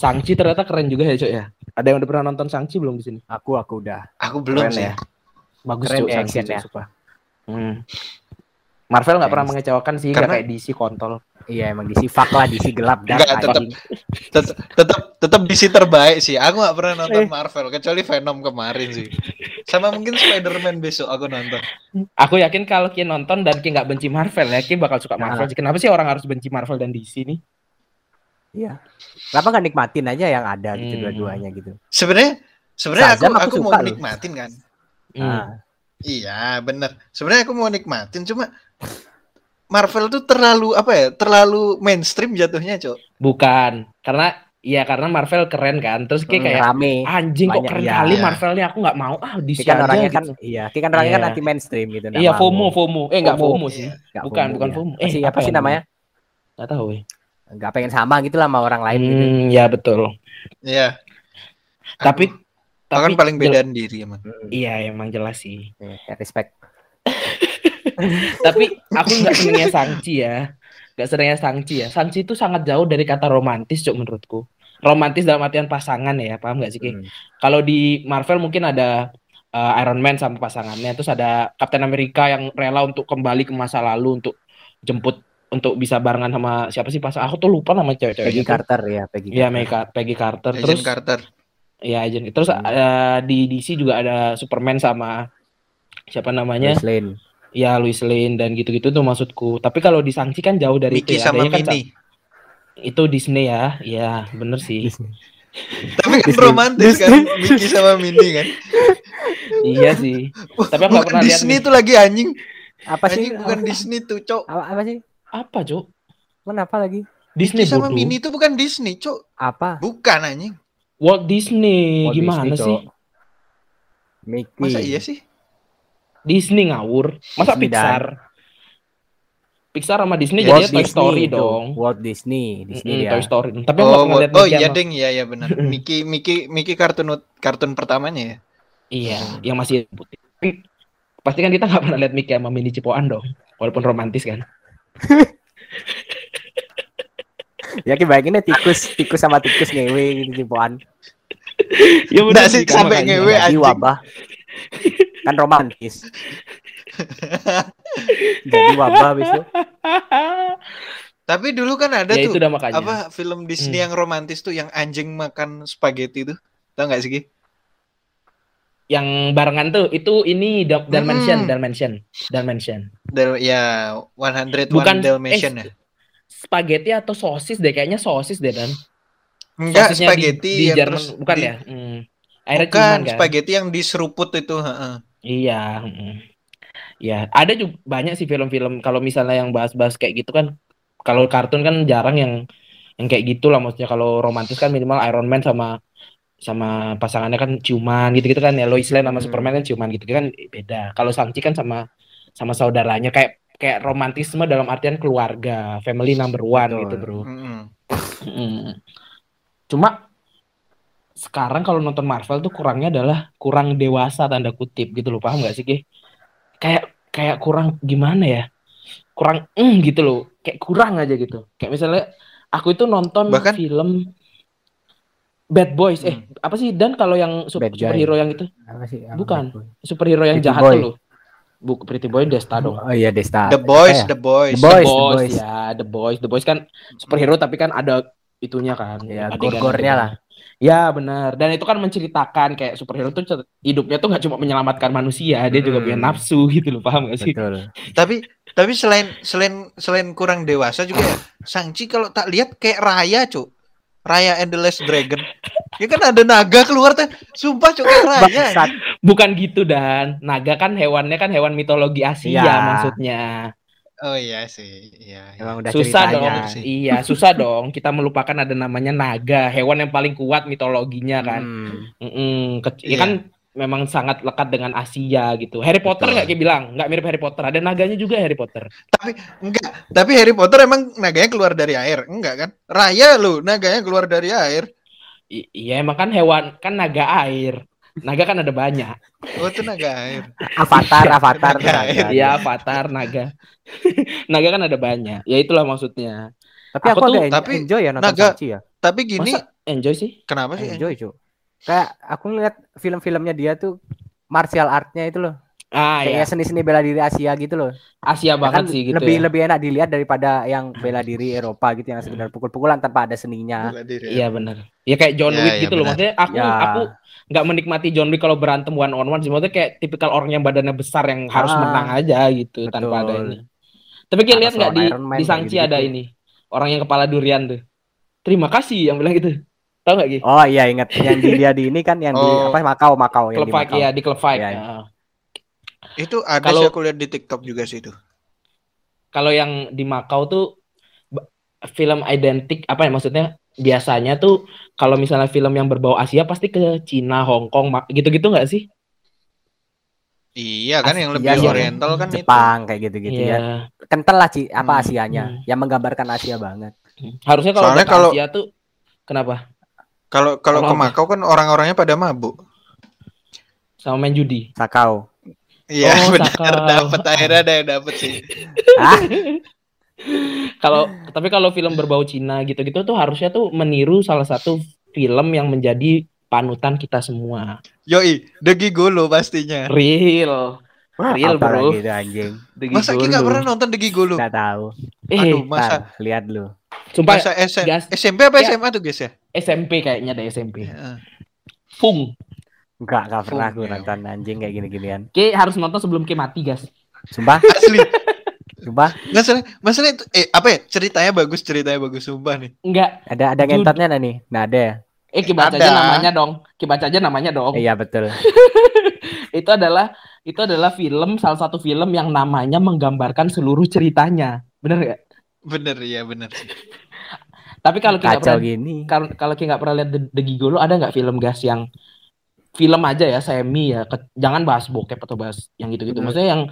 Sangchi ternyata keren juga ya, Cok ya. Ada yang udah pernah nonton Sangchi belum di sini? Aku aku udah. Aku belum Keren sih. ya. Bagus Keren Cok ya Shang-Chi, actionnya. Cok. Hmm. Marvel nggak pernah mengecewakan sih, nggak Karena- kayak DC kontol. Iya emang DC fuck lah DC gelap tetep. anjing. Tetap tetap tetap DC terbaik sih. Aku nggak pernah nonton Eh. Marvel kecuali Venom kemarin sih. Sama mungkin Spider-Man besok aku nonton. Aku yakin kalau Ki nonton dan Ki nggak benci Marvel ya, Ki bakal suka Nah. Marvel. Kenapa sih orang harus benci Marvel dan DC nih? Iya. Kenapa nggak nikmatin aja yang ada gitu Hmm. dua-duanya gitu. Sebenarnya sebenarnya aku aku aku mau loh. nikmatin kan. Hmm. Ah, Iya, bener. Sebenarnya aku mau nikmatin cuma Marvel tuh terlalu apa ya? Terlalu mainstream jatuhnya, Cok. Bukan, karena iya karena Marvel keren kan. Terus Ki hmm, kayak rame. anjing kok banyak, keren iya. kali Iya. Marvel nih aku nggak mau ah DC Ki kan aja orangnya gitu. kan iya, kan orangnya kan Iya. anti mainstream gitu. nggak Iya. FOMO FOMO. Eh enggak FOMO. FOMO sih. Nggak Bukan, FOMO, bukan. FOMO. Apa Eh, sih, apa apa ya sih namanya? Enggak tahu ya. Nggak pengen sama gitu lah sama orang lain gitu. Hmm, ya betul. Iya. Tapi Aku kan tapi paling bedaan diri emang. Hmm, Iya, emang jelas sih. iya, respect. Tapi aku nggak senengnya Sangchi ya. Nggak senengnya Sangchi ya. Sangchi itu sangat jauh dari kata romantis, cok menurutku. Romantis dalam artian pasangan ya, paham nggak sih, Ki? Hmm. Kalau di Marvel mungkin ada uh, Iron Man sama pasangannya, terus ada Captain America yang rela untuk kembali ke masa lalu untuk jemput untuk bisa barengan sama siapa sih pasang aku tuh lupa nama Peggy cewek-ceweknya tuh. Carter ya, Peggy. Iya, Carter. Peggy, Peggy Carter. Agent Terus Carter. ya agent. Terus Hmm. uh, di DC juga ada Superman sama siapa namanya? Lois Lane. Ya Lois Lane dan gitu-gitu tuh maksudku. Tapi kalau di Sangchi kan jauh dari Mickey itu ya. sama Adanya kan Minnie. itu Disney ya. Iya, bener sih. Tapi kan Disney. romantis kan Mickey sama Minnie kan. iya sih. Tapi aku pernah lihat Disney tuh lagi anjing. Apa sih? Bukan apa, Disney tuh, Cok. apa, apa sih? Apa, Cuk? Kenapa lagi? Disney Mickey sama bodoh. Minnie itu bukan Disney, Cok. Apa? Bukan anjing. Walt Disney. Walt Gimana Disney, sih? Cok. Mickey. Masa iya sih? Disney ngawur. Masa Disney, Pixar? Pixar sama Disney Walt jadinya Toy Story itu. dong. Walt Disney, Disney Mm-mm, dia. Toy Story. Tapi aku Oh, lihat oh iya sama- ding, iya iya benar. Mickey Mickey Mickey kartun kartun pertamanya ya. Iya, yang masih putih. Pasti kan kita nggak pernah lihat Mickey sama Minnie Cipoan dong. Walaupun romantis kan. Ya ki bayanginnya tikus, tikus sama tikus ngewe gitu cipoan. Ya Nggak sih, kan, sampai ngewe. Anjing. wabah. Kan romantis. Jadi wabah itu. Tapi dulu kan ada ya tuh itu udah makanya. apa film Disney Hmm. yang romantis tuh yang anjing makan spaghetti tuh. Tahu nggak sih? Yang barengan tuh itu ini Da- Dalmatian, Hmm. Dalmatian, Dalmatian. Del ya 101 Bukan Dalmatian eh, ya. Spaghetti atau sosis deh kayaknya sosis deh dan. Enggak Sosisnya spaghetti di, di yang Jerman terus bukan di- ya? Hmm. Bukan ciuman kan? spaghetti yang diseruput itu, heeh. Iya. mm. Ya, ada juga banyak sih film-film kalau misalnya yang bahas-bahas kayak gitu kan. Kalau kartun kan jarang yang yang kayak gitu lah maksudnya kalau romantis kan minimal Iron Man sama sama pasangannya kan ciuman gitu-gitu kan ya Lois Lane sama Hmm. Superman kan ciuman gitu kan beda. Kalau Shang-Chi kan sama sama saudaranya kayak kayak romantisme dalam artian keluarga, family number one Betul. gitu, Bro. Mm-mm. Mm. Cuma sekarang kalau nonton Marvel tuh kurangnya adalah kurang dewasa tanda kutip gitu loh paham gak sih Ki? Kayak kayak kurang gimana ya? Kurang mm, gitu loh. Kayak kurang aja gitu. Kayak misalnya aku itu nonton Bahkan- film Bad Boys. Eh, apa sih Dan kalau yang sup- Bad Guy. superhero yang itu? Apa sih? Bukan. Superhero yang Pretty jahat Boy. tuh loh. Bu Pretty Boy Desta dong. Oh iya Desta. The Boys, ya? The Boys. The Boys. The Boys, Boys. ya, The Boys. The Boys kan superhero tapi kan ada itunya kan. Ya, adegan- gor-gornya lah. Ya benar. Dan itu kan menceritakan kayak superhero tuh hidupnya tuh nggak cuma menyelamatkan manusia, dia juga Hmm. punya nafsu gitu loh, paham gak sih? Betul. Tapi tapi selain selain selain kurang dewasa juga ya, Sangchi kalau tak lihat kayak Raya, Cuk. Raya and the Last Dragon. Ya kan ada naga keluar tuh. Sumpah Cuk kayak Raya. Bangsat. Bukan gitu dan naga kan hewannya kan hewan mitologi Asia Iya. maksudnya. Oh iya sih. Iya. iya. Emang udah susah ceritanya. dong. sih. Iya, susah dong. Kita melupakan ada namanya naga, hewan yang paling kuat mitologinya kan. Hmm. Mm-mm, ke- ya Iya. kan memang sangat lekat dengan Asia gitu. Harry Potter Betul. nggak kayak bilang, nggak mirip Harry Potter. Ada naganya juga Harry Potter. Enggak, tapi Harry Potter emang naganya keluar dari air. Enggak kan? Raya lu naganya keluar dari air. I- iya emang kan hewan kan naga air. Naga kan ada banyak. Oh, itu naga air. Avatar, Avatar. Naga. naga. Iya, avatar naga. naga kan ada banyak. Ya itulah maksudnya. Tapi Aku aku, tuh- tapi enjoy ya nonton naga- ya. Tapi gini, Masa enjoy sih. Kenapa sih? Enjoy, Cuk. Kayak aku ngeliat film-filmnya dia tuh martial artnya itu loh. Ah ya, Kayak seni-seni bela diri Asia gitu loh. Asia Ya banget kan sih gitu lebih ya. lebih enak dilihat daripada yang bela diri Eropa gitu yang sekedar pukul-pukulan tanpa ada seninya. Ya. Iya benar. Ya kayak John Ya, Wick ya, gitu loh. benar. Maksudnya aku Ya. aku nggak menikmati John Wick kalau berantem one on one sih. Maksudnya kayak tipikal orang yang badannya besar yang harus Ah, menang aja gitu tanpa ada betul. ini. Tapi kayak Atau lihat nggak di di Sangchi gitu-gitu. ada ini orang yang kepala durian tuh. Terima kasih yang bilang gitu. Tahu nggak Gi? Oh iya ingat yang di dia di ini kan yang di Oh. apa Makau Makau yang Club di Makau. ya di club fight. Iya, iya. Nah, Itu ada Kalau- sih aku lihat di TikTok juga sih itu. Kalau yang di Makau tuh film identik apa ya maksudnya biasanya tuh kalau misalnya film yang berbau Asia pasti ke Cina, Hong Kong, gitu-gitu nggak sih? Iya kan yang Asia, lebih iya. oriental kan itu. Jepang kayak gitu-gitu Iya. ya. Kental lah Ci, apa Hmm, Asianya hmm. yang menggambarkan Asia banget. Harusnya kalau Soalnya kalau- Asia tuh kenapa? Kalau kalau ke? Makau kan orang-orangnya pada mabuk. Sama main judi. Sakau. Iya Oh, benar dapat akhirnya ada yang dapat sih. Kalau tapi kalau film berbau Cina gitu-gitu tuh harusnya tuh meniru salah satu film yang menjadi panutan kita semua. Yoi, The Gigolo pastinya. Real. Real, apa bro. lagi itu anjing? Masa Ki Gigolo. nggak pernah nonton The Gigolo? Enggak tahu. Eh, Aduh, masa lihat lu. Sumpah masa SM, gas. SMP apa Ya. SMA tuh guys ya? SMP kayaknya deh SMP. Heeh. Fung. Enggak, enggak pernah gue iya. nonton anjing kayak gini-ginian. Ki harus nonton sebelum Ki mati, guys. Sumpah, Asli. sumpah. Masalah masalah itu eh apa ya? Ceritanya bagus, ceritanya bagus sumpah nih. Enggak. Ada ada ngentotnya nggak nih? Nah, ada ya? Eh, Ki baca Ada. aja namanya dong. Ki baca aja namanya dong. Iya, betul. Itu adalah itu adalah film salah satu film yang namanya menggambarkan seluruh ceritanya. Bener nggak? Bener ya, bener. Tapi kalau Ki nggak Kacau pernah gini. kalau kalau Ki nggak pernah lihat The, The Gigolo ada nggak film gas yang film aja ya semi ya Ke- jangan bahas bokep atau bahas yang gitu-gitu Hmm. maksudnya yang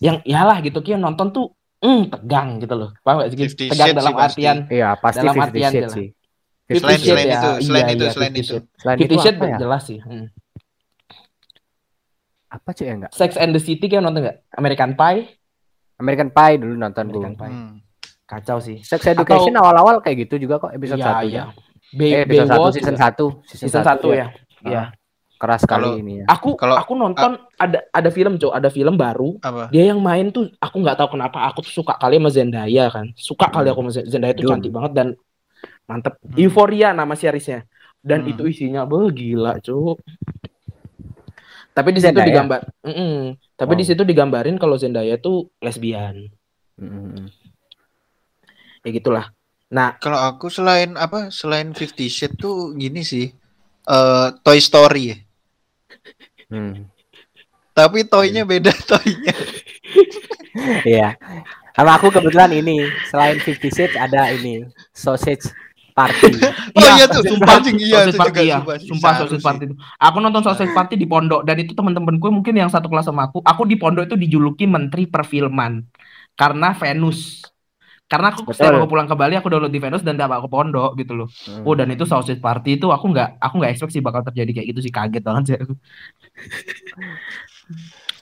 yang yalah gitu Ki nonton tuh mm, tegang gitu loh paham gak sih tegang dalam sih artian Iya, pasti Dalam 50 artian sih. Selain selain ya, itu, selain iya, itu, iya, selain itu. Selain itu apa ya? jelas sih hmm. Apa cuy ya enggak? Sex and the City kan nonton nggak American Pie American Pie dulu nonton gue. American Pie Hmm. Kacau sih Sex Education awal-awal kayak gitu juga kok episode Iya, 1 iya. ya. Bay, Eh, episode 1 Baywatch season juga. 1, season satu ya Iya. Keras sekali Kalau- ini ya. aku Kalau- aku nonton ada ada film cok ada film baru Apa? dia yang main tuh aku nggak tahu kenapa aku tuh suka kali sama Zendaya kan suka kali aku sama Zendaya tuh cantik banget dan mantep Hmm. Euphoria nama seriesnya dan Hmm. itu isinya be gila cuk tapi di situ digambar Mm-mm. tapi di Wow. situ digambarin kalau Zendaya tuh lesbian Mm-mm. Ya gitulah nah Kalau aku selain apa? Selain Fifty Shades tuh gini sih. eh Toy Story. ya. Hmm. Tapi toynya beda toynya. Iya. Sama aku kebetulan ini selain 50 Shades ada ini sausage party. Oh iya tuh, Sausage sumpah Party, anjing, iya, Sausage itu Party juga, ya. sumpah. Sumpah Sausage. Party itu. Aku nonton Sausage Party di pondok dan itu teman-temanku mungkin yang satu kelas sama aku. Aku di pondok itu dijuluki menteri perfilman karena Venus. Karena aku Betul. setiap aku pulang ke Bali aku download di Venus dan dapat ke pondok gitu loh. Hmm. Oh dan itu Sausage Party itu aku nggak aku nggak expect sih bakal terjadi kayak gitu sih kaget banget sih aku.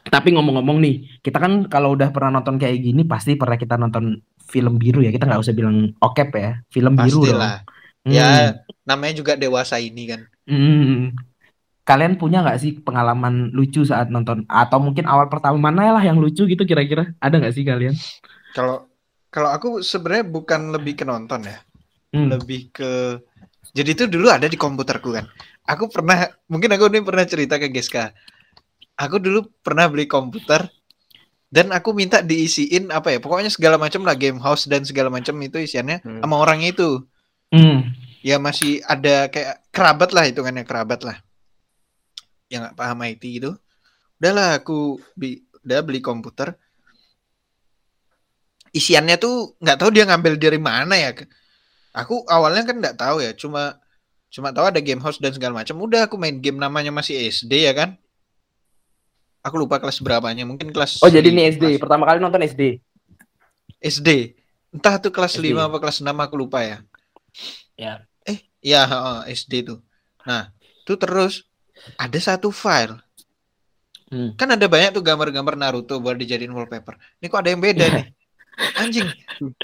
Tapi ngomong-ngomong nih, kita kan kalau udah pernah nonton kayak gini pasti pernah kita nonton film biru ya. Kita nggak usah bilang okep ya, film biru dong. Pastilah. Hmm. Ya, namanya juga dewasa ini kan. Hmm. Kalian punya nggak sih pengalaman lucu saat nonton atau mungkin awal pertama mana lah yang lucu gitu kira-kira? Ada nggak sih kalian? Kalau kalau aku sebenarnya bukan lebih ke nonton ya, Hmm. lebih ke jadi itu dulu ada di komputerku kan. Aku pernah mungkin aku ini pernah cerita ke Geska. Aku dulu pernah beli komputer dan aku minta diisiin apa ya? Pokoknya segala macam lah game house dan segala macam itu isiannya Hmm. sama orangnya itu. Hmm. Ya masih ada kayak kerabat lah hitungannya kerabat lah. Yang nggak paham IT gitu. Udahlah aku bi- udah beli komputer. Isiannya tuh nggak tahu dia ngambil dari mana ya. Aku awalnya kan nggak tahu ya, cuma cuma tahu ada game house dan segala macam. Udah aku main game namanya masih SD ya kan. Aku lupa kelas berapanya, mungkin kelas Oh jadi ini SD. kelas Pertama kali nonton SD. SD. Entah tuh kelas SD. 5 apa kelas 6 aku lupa ya. Ya. Eh, ya heeh, SD tuh. Nah, tuh terus ada satu file. Hmm. Kan ada banyak tuh gambar-gambar Naruto buat dijadiin wallpaper. Ini kok ada yang beda Iya. nih. Anjing,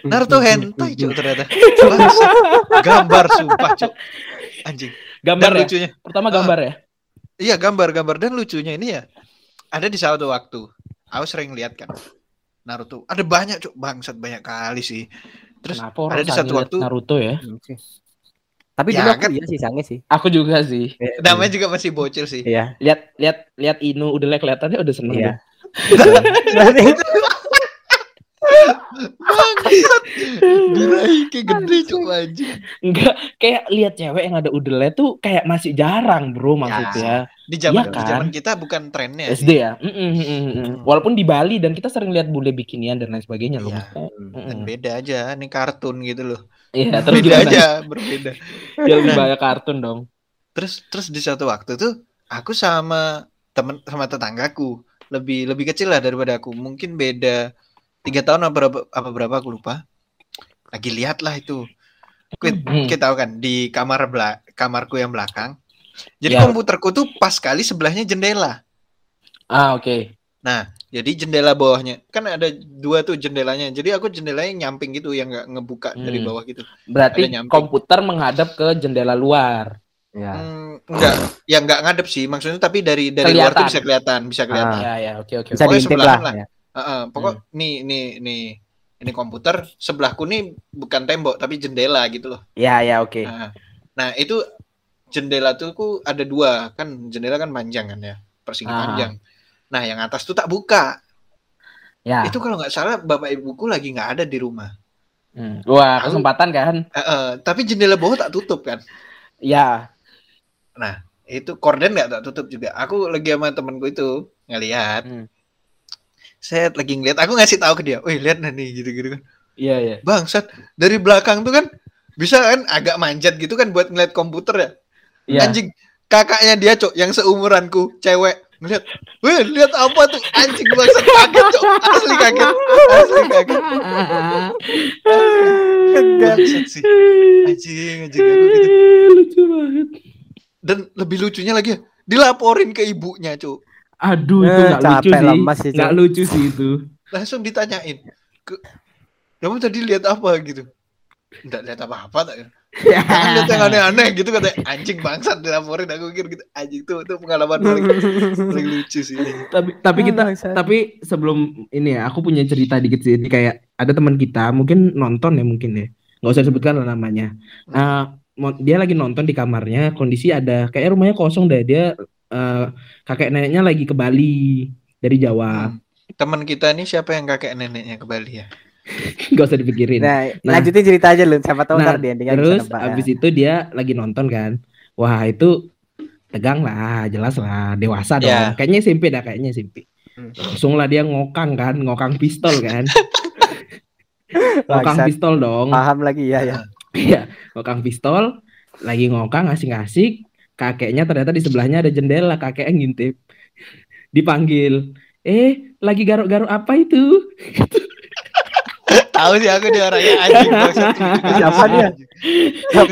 Naruto hentai cuk ternyata. Bangsat. Gambar sumpah cuk. Anjing. Gambar Dan ya. lucunya. Pertama Ah. gambar ya. Iya, gambar-gambar dan lucunya ini ya. Ada di suatu waktu. Aku sering lihat kan. Naruto. Ada banyak, Cuk. Bangsat banyak kali sih. Terus Kenapa orang ada di satu waktu Naruto ya? Hmm. Tapi Ya, dulu aku kan- iya sih sange sih. Aku juga sih. Eh, namanya juga masih bocil sih. Iya. Lihat lihat lihat Inu udah kelihatannya udah seneng Iya. Bangsat. Kayak gede, Cuk, anjing. Enggak, kayak lihat cewek yang ada udelnya tuh kayak masih jarang, Bro, maksudnya. Di zaman di kan? zaman kita bukan trennya. SD ya. Mm, mm, mm, mm, mm. Walaupun di Bali dan kita sering lihat bule bikinian dan lain sebagainya loh. Dan Mm, mm. beda aja, ini kartun gitu loh. Iya, terus Beda aja, berbeda. Ya lebih banyak kartun dong. Terus terus di satu waktu tuh aku sama temen sama tetanggaku lebih lebih kecil lah daripada aku. Mungkin beda tiga tahun apa berapa apa berapa aku lupa. Lagi lihat lah itu. Quit, Hmm. kita tahu kan di kamar bela kamarku yang belakang. Jadi Ya. komputerku tuh pas kali sebelahnya jendela. Ah, oke. Jadi jendela bawahnya kan ada dua tuh jendelanya. Jadi aku jendelanya nyamping gitu yang nggak ngebuka dari Hmm. bawah gitu. Berarti komputer menghadap ke jendela luar. ya. Hmm, enggak, ya enggak ngadep sih. Maksudnya tapi dari dari luar tuh Kelihatan. bisa kelihatan, bisa kelihatan. Ah. Ya, ya, oke, oke. Bisa Pokoknya diintip sebelahan lah. lah. ya. Heeh, pokok nih nih nih ini komputer sebelahku nih bukan tembok tapi jendela gitu loh. Ya, ya, oke. Nah, nah, itu jendela tuh ku ada dua kan jendela kan panjang kan ya persegi Ah. panjang. Nah yang atas tuh tak buka. Ya. Itu kalau nggak salah bapak ibuku lagi nggak ada di rumah. Hmm. Wah, Aku- kesempatan kan? Heeh, tapi jendela bawah tak tutup kan. Ya. Itu korden nggak tak tutup juga. Aku lagi sama temenku itu ngelihat. Hmm. Saya lagi ngeliat. Aku ngasih tahu ke dia. Wih lihat nih gitu-gitu kan. Iya, iya. Bangsat dari belakang tuh kan bisa kan agak manjat gitu kan buat ngeliat komputer ya. Iya. Anjing kakaknya dia cok yang seumuranku cewek ngeliat. Wih lihat apa tuh anjing bangsat kaget cok asli kaget asli kaget bangsat sih anjing anjing aku gitu Lucu banget. dan lebih lucunya lagi ya, dilaporin ke ibunya cok Aduh, itu Eh, nggak lucu capek sih. lemas sih, Nggak Cok. lucu sih itu. langsung ditanyain ke kamu tadi lihat apa? Gitu. Enggak lihat apa-apa tak. Lihat yang aneh-aneh gitu kata anjing bangsat dilaporin aku kira gitu. Anjing tuh itu pengalaman paling, paling lucu sih. Tapi tapi kita Ah, bangsat. tapi sebelum ini ya aku punya cerita dikit sih. Ini kayak ada teman kita mungkin nonton ya mungkin ya. Nggak usah sebutkan lah namanya. Mo- dia lagi nonton di kamarnya kondisi ada kayak rumahnya kosong deh. Dia eh, kakek neneknya lagi ke Bali dari Jawa Hmm. teman kita nih siapa yang kakek neneknya ke Bali ya nggak usah dipikirin Nah, Nah. lanjutin cerita aja lu. Siapa tahu Nah, ntar di endingnya bisa terus nebak, ya. abis itu dia lagi nonton kan wah itu tegang lah jelas lah dewasa dong Ya. kayaknya SMP dah kayaknya SMP Hmm. langsung lah dia ngokang kan ngokang pistol kan ngokang pistol dong Paham lagi ya ya. Iya, ngokang pistol, lagi ngokang ngasih-ngasih, kakeknya ternyata di sebelahnya ada jendela, kakeknya ngintip. Dipanggil, eh lagi garuk-garuk apa itu? tahu sih aku dia orangnya anjing Siapa dia?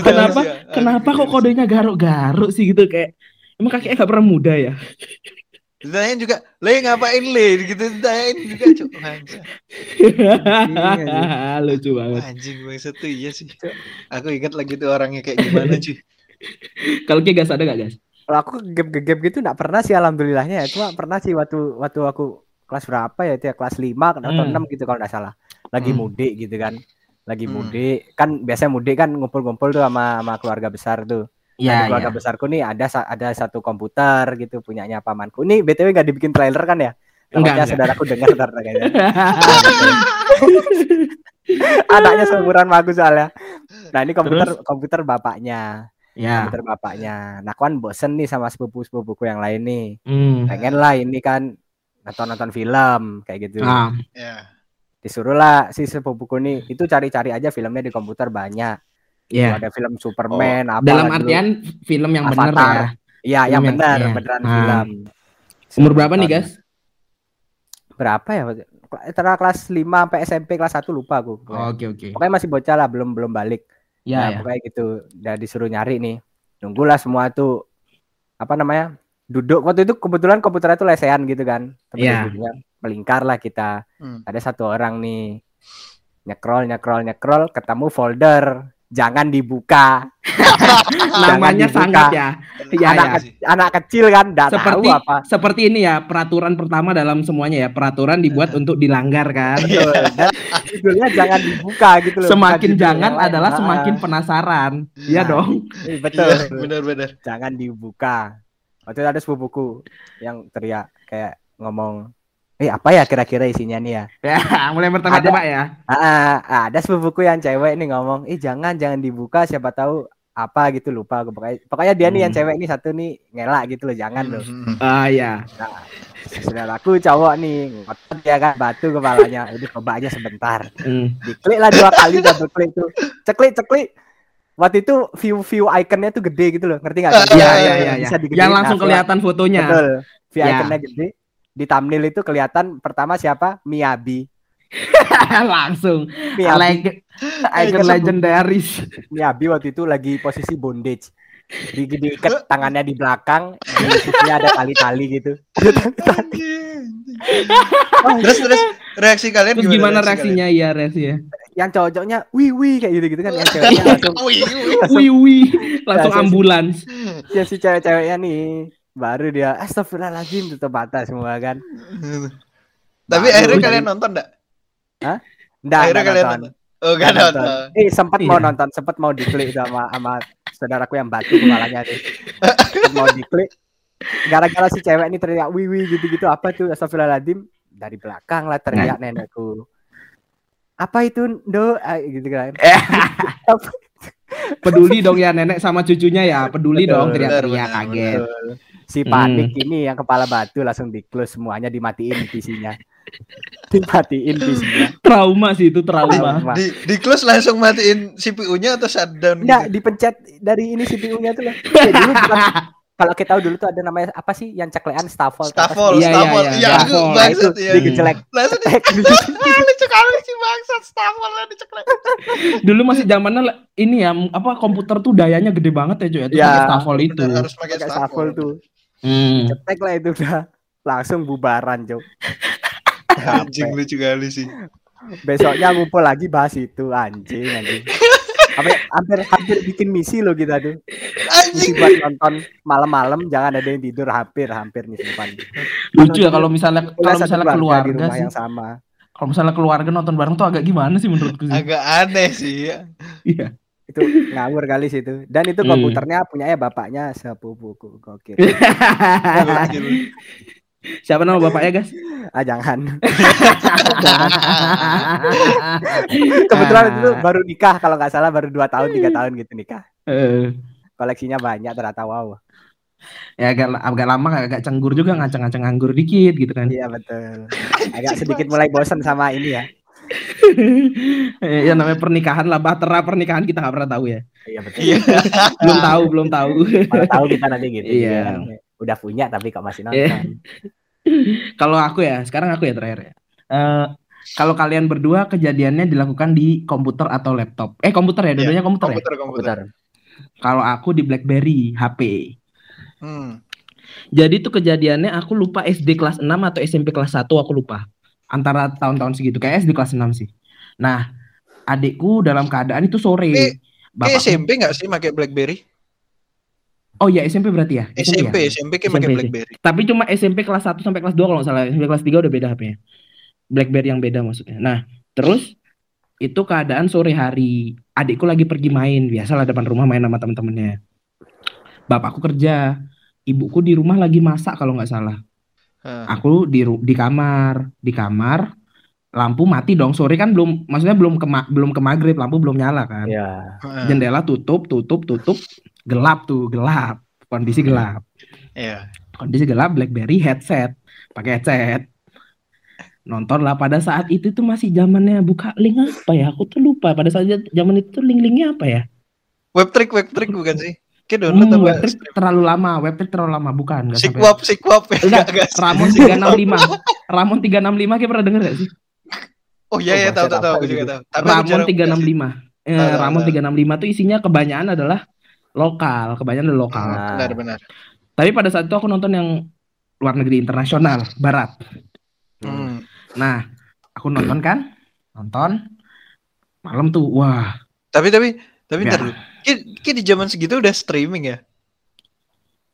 Kenapa? sih, anjing. Kenapa kok kodenya garuk-garuk sih gitu kayak emang kakeknya gak pernah muda ya? Ditanyain juga, le ngapain le? Gitu ditanyain juga bangsat. Lucu banget. Anjing bangsat tuh iya sih. Aku ingat lagi tuh orangnya kayak gimana cuy. Kalau kayak gas ada gak gas? Kalau aku gegep-gegep gitu nggak pernah sih alhamdulillahnya ya. Cuma pernah sih waktu waktu aku kelas berapa ya itu ya kelas 5 atau Hmm. 6 gitu kalau nggak salah. Lagi Hmm. mudik gitu kan. Lagi Hmm. mudik kan biasanya mudik kan ngumpul-ngumpul tuh sama sama keluarga besar tuh. Nah, di Iya, keluarga iya. besarku nih ada ada satu komputer gitu punyanya pamanku. Ini BTW nggak dibikin trailer kan ya? Enggak, enggak. saudaraku dengar ntar kayaknya. Anaknya seumuran aku soalnya. Nah, ini komputer komputer bapaknya. Ya. Komputer bapaknya. Nah, aku kan bosen nih sama sepupu-sepupuku yang lain nih. Hmm. Pengen lah ini kan nonton-nonton film kayak gitu. Ah, Ya. Disuruh lah si sepupuku nih itu cari-cari aja filmnya di komputer banyak. ya. Ada film Superman apa Dalam dulu. artian film yang benar Avatar. ya. Iya, yang benar, iya. beneran Ah. film. Umur berapa nih. Gas? Berapa ya? Antara kelas 5 sampai SMP kelas 1 lupa aku. Oh, Oke, oke. Pokoknya masih bocah lah, belum belum balik. Ya, nah, ya. pokoknya gitu. Udah disuruh nyari nih. Nunggulah semua tuh apa namanya? Duduk waktu itu kebetulan komputernya tuh lesehan gitu kan. Tapi duduknya melingkar lah kita. Hmm. Ada satu orang nih nyekrol nyekrol nyekrol ketemu folder jangan dibuka. Namanya dibuka. sangat ya. Ya, anak, ya. ke- anak kecil kan nggak tahu Seperti apa. seperti ini ya peraturan pertama dalam semuanya ya peraturan dibuat untuk dilanggar kan. Dan judulnya jangan dibuka gitu loh. Semakin jangan lain. adalah Ah, semakin penasaran. Iya Nah. dong. iya, betul. Iya, benar-benar. jangan dibuka. Waktu itu ada sepupuku yang teriak kayak ngomong, eh apa ya kira-kira isinya nih ya? Ya, mulai bertebak-tebak ya. Ah, ah, ada sepupuku yang cewek nih ngomong, eh jangan jangan dibuka siapa tahu apa gitu lupa aku pokoknya pokoknya dia nih yang Hmm. cewek ini satu nih ngelak gitu loh jangan loh Mhm. Ah ya. saudaraku cowok nih ngotot dia kan batu kepalanya udah coba aja sebentar Hmm. diklik lah dua kali double klik tuh ceklik ceklik waktu itu view view iconnya tuh gede gitu loh ngerti nggak Ah, Iya iya, iya iya. Iya. Yang langsung Nah, kelihatan fotonya. betul view Ya. iconnya gede di thumbnail itu kelihatan pertama siapa Miyabi langsung. Miyabi Leg- icon legendaris. Miyabi waktu itu lagi posisi bondage di diikat tangannya di belakang di sisinya ada tali-tali gitu terus terus reaksi kalian Terus gimana reaksi reaksinya? Iya reaksinya. yang cowok-cowoknya wih wih kayak gitu gitu kan yang ceweknya langsung? Wih, wih. Wih wih, langsung Nah, ambulans. ya si cewek-ceweknya nih baru dia astagfirullahaladzim tutup mata semua kan tapi Baru akhirnya kalian nonton enggak Nggak, akhirnya nggak kalian nonton. nonton oh gak Nggak nonton Eh sempat mau Iya. nonton, sempat mau diklik sama sama saudaraku yang batu kepalanya nih. Sempat mau diklik. Gara-gara si cewek ini teriak wih gitu-gitu apa tuh astagfirullahaladzim dari belakang lah teriak nenekku. Apa itu do Ah, gitu kan. Eh. Peduli dong ya nenek sama cucunya ya. Peduli Betul, dong teriak-teriak kaget. Betul. Si Hmm. panik ini yang kepala batu langsung di close semuanya dimatiin PC-nya. dimatiin PC-nya. Trauma sih itu trauma. Trauma. di di close langsung matiin CPU-nya atau shutdown Enggak, gitu? dipencet dari ini CPU-nya tuh. Ya, dulu bukan- kalau kita tahu dulu tuh ada namanya apa sih yang ceklean sih? Staffel, Iya, iya, Staffel. iya, Iya, aku Staffel. Nah, itu bangsat ya. digejelek. Langsung di Tek. lucu kali sih bangsat Staffelnya diceklek. Dulu masih zamannya ini ya apa komputer tuh dayanya gede banget ya cuy. Itu Ya, pakai Staffel itu. Harus pakai Staffel. Staffel tuh. Hmm. Cetek lah itu udah langsung bubaran, Cok. Anjing lucu kali sih. Besoknya ngumpul lagi bahas itu anjing anjing. Hampir, hampir hampir bikin misi loh kita tuh. Misi Anjing. buat nonton malam-malam jangan ada yang tidur hampir hampir nih simpan. Lucu ya kalau misalnya kalau misalnya di keluarga rumah sih. yang sama. Kalau misalnya keluarga nonton bareng tuh agak gimana sih menurutku sih. Agak aneh sih ya. Iya. Itu ngawur kali sih itu. Dan itu Hmm. komputernya punyanya bapaknya sepupuku gokil. Gokil. Siapa nama bapaknya, guys? ah jangan. Kebetulan itu baru nikah kalau nggak salah baru dua tahun tiga tahun gitu nikah. Eh, Koleksinya banyak ternyata wow. ya agak agak lama agak cenggur juga ngaceng-ngaceng nganggur dikit gitu kan. Iya betul. Agak sedikit mulai bosan sama ini ya. Eh, ya namanya pernikahan lah, bahtera pernikahan kita nggak pernah tahu ya. Iya betul. Iya. Belum tahu, belum tahu. Mana tahu kita nanti gitu. Iya. kan. Udah punya tapi kok masih Iya. nonton. Kalau aku ya, sekarang aku ya terakhir ya. Eh, kalau kalian berdua kejadiannya dilakukan di komputer atau laptop. Eh komputer ya, Iya, dua-duanya komputer, ya. Komputer, komputer. Komputer. Kalau aku di BlackBerry HP. Hmm. Jadi tuh kejadiannya aku lupa SD kelas 6 atau SMP kelas 1 aku lupa. Antara tahun-tahun segitu kayak SD kelas 6 sih. Nah, adikku dalam keadaan itu sore. Eh, Bapakku- SMP nggak sih pakai BlackBerry? Oh iya SMP berarti ya? SMP, ya? SMP kayak pakai SMP. BlackBerry. Tapi cuma SMP kelas 1 sampai kelas 2 kalau nggak salah. SMP kelas 3 udah beda HP-nya. BlackBerry yang beda maksudnya. Nah, terus itu keadaan sore hari. Adikku lagi pergi main, biasalah depan rumah main sama temen-temennya. Bapakku kerja, ibuku di rumah lagi masak kalau nggak salah. Aku di ru- di kamar, di kamar lampu mati dong. Sore kan belum maksudnya belum ke belum ke maghrib, lampu belum nyala kan. Iya. Hah. Jendela tutup, tutup, tutup. Gelap tuh, gelap. Kondisi gelap. Iya. kondisi gelap BlackBerry headset pakai headset nonton lah pada saat itu tuh masih zamannya buka link apa ya aku tuh lupa pada saat zaman itu tuh link-linknya apa ya Web trick, web trick bukan sih? Kayak hmm, download apa? webtrick terlalu lama webtrick terlalu lama bukan nggak sampai Sikwap, sikwap. ya, Enggak, nggak sih. Ramon 365 Ramon 365 kayak pernah denger gak sih Oh iya ya Oh, tahu tahu tahu juga tahu. Tapi Ramon jarang buka sih. 365 eh, Ramon tahu. 365 tuh isinya kebanyakan adalah lokal kebanyakan adalah lokal Ah. Benar benar. tapi pada saat itu aku nonton yang luar negeri internasional barat Hmm. Nah, aku nonton kan, nonton malam tuh, wah, Tapi tapi Tapi Ya. ntar dulu. Ki, Ki di zaman segitu udah streaming ya?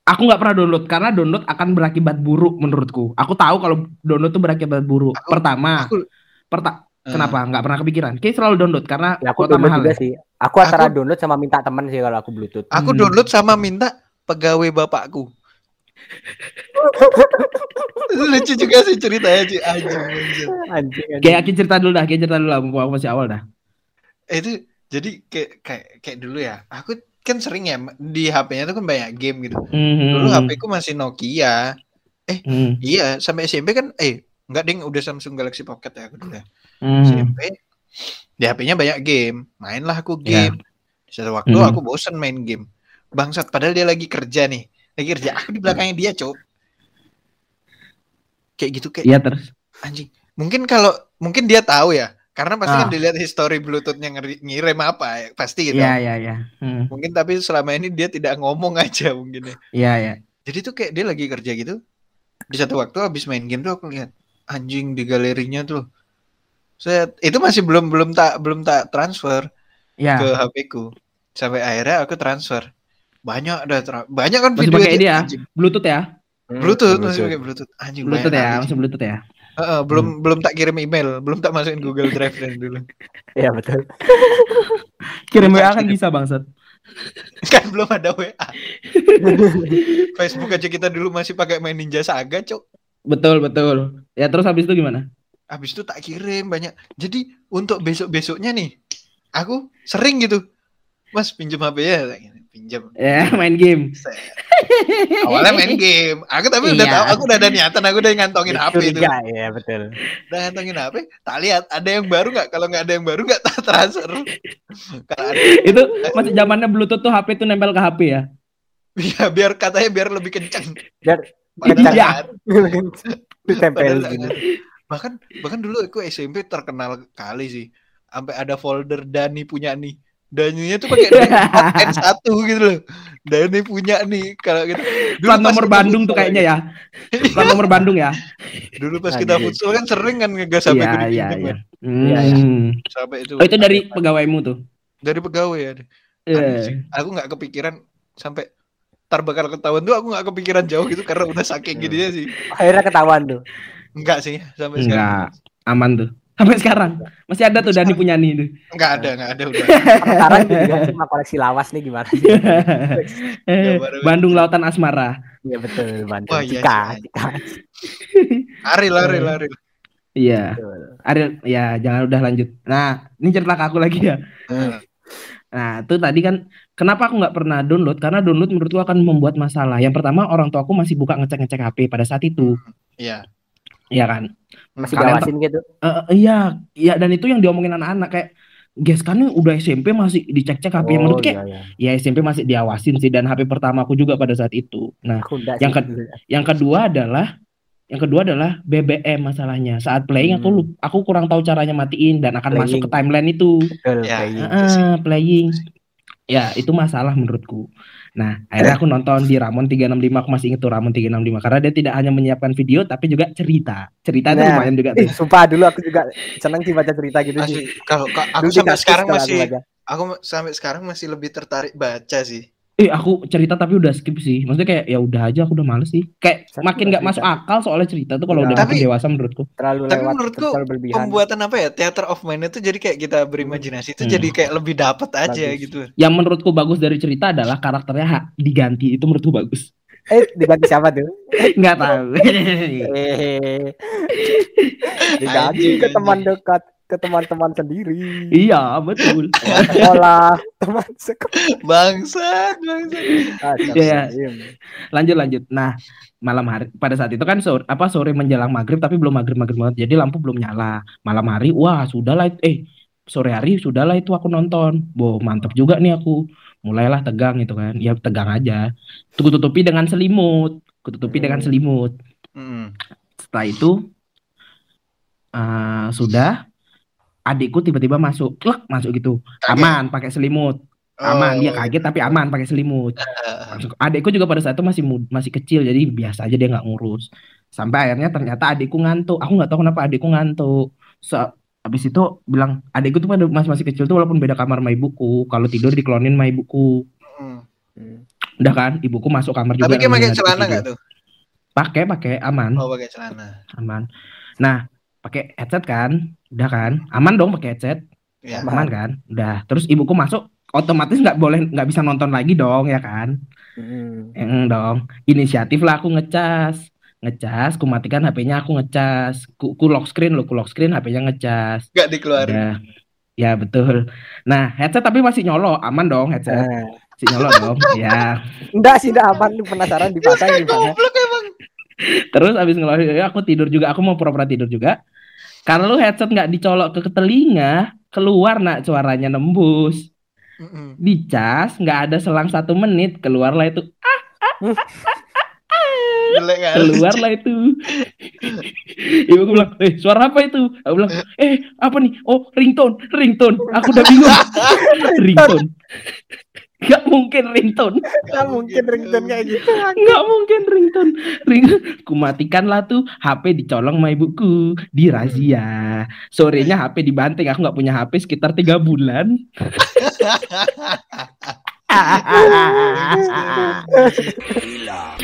Aku nggak pernah download karena download akan berakibat buruk menurutku. Aku tahu kalau download tuh berakibat buruk. Aku- Pertama, Aku perta Eh, kenapa nggak pernah kepikiran? Kayak selalu download karena Ya, aku kuota download mahal. juga ya. sih. Aku antara Aku- download sama minta temen sih kalau aku Bluetooth. Aku Hmm. download sama minta pegawai bapakku. Lucu juga sih ceritanya Ci. Anjing, anjing. Anjing, anjing. Kayak cerita dulu dah, Aki cerita dulu lah, aku masih awal dah. Eh, itu jadi kayak kayak kayak dulu ya. Aku kan sering ya di HP-nya tuh kan banyak game gitu. Dulu Hmm. HP ku masih Nokia. Hmm. Iya, sampai SMP kan eh enggak ding udah Samsung Galaxy Pocket ya aku dulu ya. Hmm. SMP di HP-nya banyak game. Mainlah aku Ya. game. Di satu waktu Hmm. aku bosen main game. Bangsat padahal dia lagi kerja nih. Lagi kerja. Aku di belakangnya dia, Cok. Kayak gitu kayak Iya terus. anjing. Mungkin kalau mungkin dia tahu ya. Karena pasti kan Ah. dilihat history Bluetooth-nya ngirim apa ya. Pasti gitu. Iya iya iya. Hmm. Mungkin tapi selama ini dia tidak ngomong aja mungkin ya. Iya iya. Jadi tuh kayak dia lagi kerja gitu. Di satu waktu habis main game tuh aku lihat anjing di galerinya tuh. Set, itu masih belum belum tak belum tak transfer Iya. ke HP ku. Sampai akhirnya aku transfer. Banyak ada tra- banyak kan Masih video pakai ini ya? anjing. Bluetooth ya? Hmm, Bluetooth masih pakai Bluetooth. Anjing Bluetooth ya, kali. masih Bluetooth ya. Heeh, belum belum tak kirim email, belum tak masukin Google Drive dan dulu. Iya betul. Kirim WA kan bisa bangsat. kan belum ada WA. Facebook aja kita dulu masih pakai main Ninja Saga, Cok. Betul betul. Ya terus habis itu gimana? Habis itu tak kirim banyak. Jadi untuk besok-besoknya nih, aku sering gitu. Mas pinjam HP ya, pinjam. Ya main game. Awalnya main game. Aku tapi udah Iya. tahu, aku udah ada niatan, aku udah ngantongin HP itu. Curiga, ya betul. Udah ngantongin HP, tak lihat ada yang baru nggak? Kalau nggak ada yang baru nggak tak transfer. Itu masih zamannya Bluetooth tuh HP tuh nempel ke HP ya. ya, biar katanya biar lebih kenceng. Biar Padahal Iya. ditempel nggak. bahkan bahkan dulu aku SMP terkenal kali sih sampai ada folder Dani punya nih Daninya tuh pakai N satu gitu loh Dani punya nih kalau gitu Dulu Plat nomor kita Bandung tuh kayaknya ya. Plat nomor Bandung ya. dulu pas kita futsal kan sering kan ngegas sampai Iya gue iya dipinjam iya. kan. Iya, iya. Hmm. sampai itu Oh itu dari pegawaimu tuh. dari pegawai ya. Anjing. aku nggak kepikiran sampai tar bakal ketahuan tuh aku nggak kepikiran jauh gitu karena udah saking Iya. gini sih Akhirnya ketahuan tuh. enggak sih sampai sekarang Enggak aman tuh. Sampai sekarang masih ada tuh Dani punya nih tuh. enggak ada enggak ada udah Sekarang juga cuma koleksi lawas nih gimana sih? Eh, Bandung Lautan Asmara. Iya betul, Bandung. Iya, Cika, iya. Cika. Aril Aril Eh. Aril Iya. Betul. Ariel, ya jangan udah lanjut. Nah, ini cerita ke aku lagi ya. Hmm. Nah, itu tadi kan kenapa aku nggak pernah download? Karena download menurutku akan membuat masalah. Yang pertama, orang tua aku masih buka ngecek-ngecek HP pada saat itu, iya ya kan? Masih Kalian gawasin gitu. Eh, eh, iya, iya dan itu yang diomongin anak-anak kayak Guys kan udah SMP masih dicek-cek HP yang menurut kayak iya, iya. ya SMP masih diawasin sih dan HP pertama aku juga pada saat itu. Nah, Aku yang ke- yang kedua adalah yang kedua adalah BBM masalahnya. Saat playing aku Hmm. lup- aku kurang tahu caranya matiin dan akan masuk ke Playing. timeline itu. Betul, Ya. sih. Ah, playing. Ya, itu masalah menurutku. Nah, akhirnya aku nonton di Ramon 365, aku masih inget tuh Ramon 365 karena dia tidak hanya menyiapkan video tapi juga cerita. Cerita itu Nah, lumayan juga Eh, tuh. sumpah dulu aku juga seneng sih baca cerita gitu sih. Asli, kalau ka- aku Dulu sampai sekarang kalau aku masih aku sampai sekarang masih lebih tertarik baca sih. Eh, aku cerita tapi udah skip sih. Maksudnya kayak ya udah aja aku udah males sih. Kayak Saya makin nggak masuk akal soalnya cerita tuh kalau Nah. udah Tapi- makin dewasa menurutku. terlalu Tapi lewat menurutku terlalu berlebihan. Pembuatan apa ya? Theater of Mind itu jadi kayak kita berimajinasi itu Hmm. jadi kayak lebih dapet aja Bagus. gitu. Yang menurutku bagus dari cerita adalah karakternya ha- diganti. Itu menurutku bagus. Eh, diganti siapa tuh? Nggak tahu. Eh. Diganti ke teman dekat, ke teman-teman sendiri. iya, betul. Teman sekolah, teman sekolah. Bangsat, bangsat. Ah, Iya. diem. lanjut lanjut nah malam hari pada saat itu kan sore apa sore menjelang maghrib tapi belum maghrib maghrib banget jadi lampu belum nyala malam hari wah sudahlah itu eh sore hari sudahlah itu aku nonton boh mantep juga nih aku mulailah tegang itu kan ya tegang aja tuh tutupi dengan selimut kututupi dengan Hmm. selimut Hmm. setelah itu eh, sudah adikku tiba-tiba masuk klek masuk gitu. Aman pakai selimut. Aman dia Oh, kaget tapi aman pakai selimut. Eh, Langsung- adikku juga pada saat itu masih mud- masih kecil jadi biasa aja dia nggak ngurus. Sampai akhirnya ternyata adikku ngantuk. Aku nggak tahu kenapa adikku ngantuk. Se- habis itu bilang adikku tuh pada masih masih kecil tuh walaupun beda kamar sama ibuku. Kalau tidur diklonin sama ibuku. Hmm. Udah kan ibuku masuk kamar juga Tapi pakai celana nggak tuh? pakai pakai aman. Oh pakai celana. aman. Nah pakai headset kan udah kan? Aman dong pakai headset. Ya. Aman. kan? Udah. Terus ibuku masuk otomatis nggak boleh nggak bisa nonton lagi dong ya kan? Hmm. Eng dong. Inisiatif lah aku ngecas. Ngecas ku matikan HP-nya aku ngecas. Ku, ku lock screen lo ku lock screen HP-nya ngecas. Nggak dikeluarin. udah. Ya betul. Nah headset tapi masih nyolo. Aman dong headset. Eh, masih nyolo dong. Ya enggak sih, enggak aman. Penasaran dipasang gimana? Goblok emang. terus habis ngeluarin ya aku tidur juga. Aku mau pura-pura tidur juga kalau headset nggak dicolok ke telinga keluar nak suaranya nembus. Mm-mm. dicas nggak ada selang satu menit keluarlah itu. Kan? keluarlah itu. Ibu bilang eh suara apa itu? Aku bilang eh apa nih? Oh ringtone ringtone. Aku udah bingung. Ringtone nggak mungkin ringtone. Enggak mungkin ringtone kayak gitu. nggak mungkin ringtone. Ring ku matikan lah tuh HP dicolong sama ibuku. Di razia. Sorenya HP dibanting. Aku nggak punya HP sekitar tiga bulan. Gila.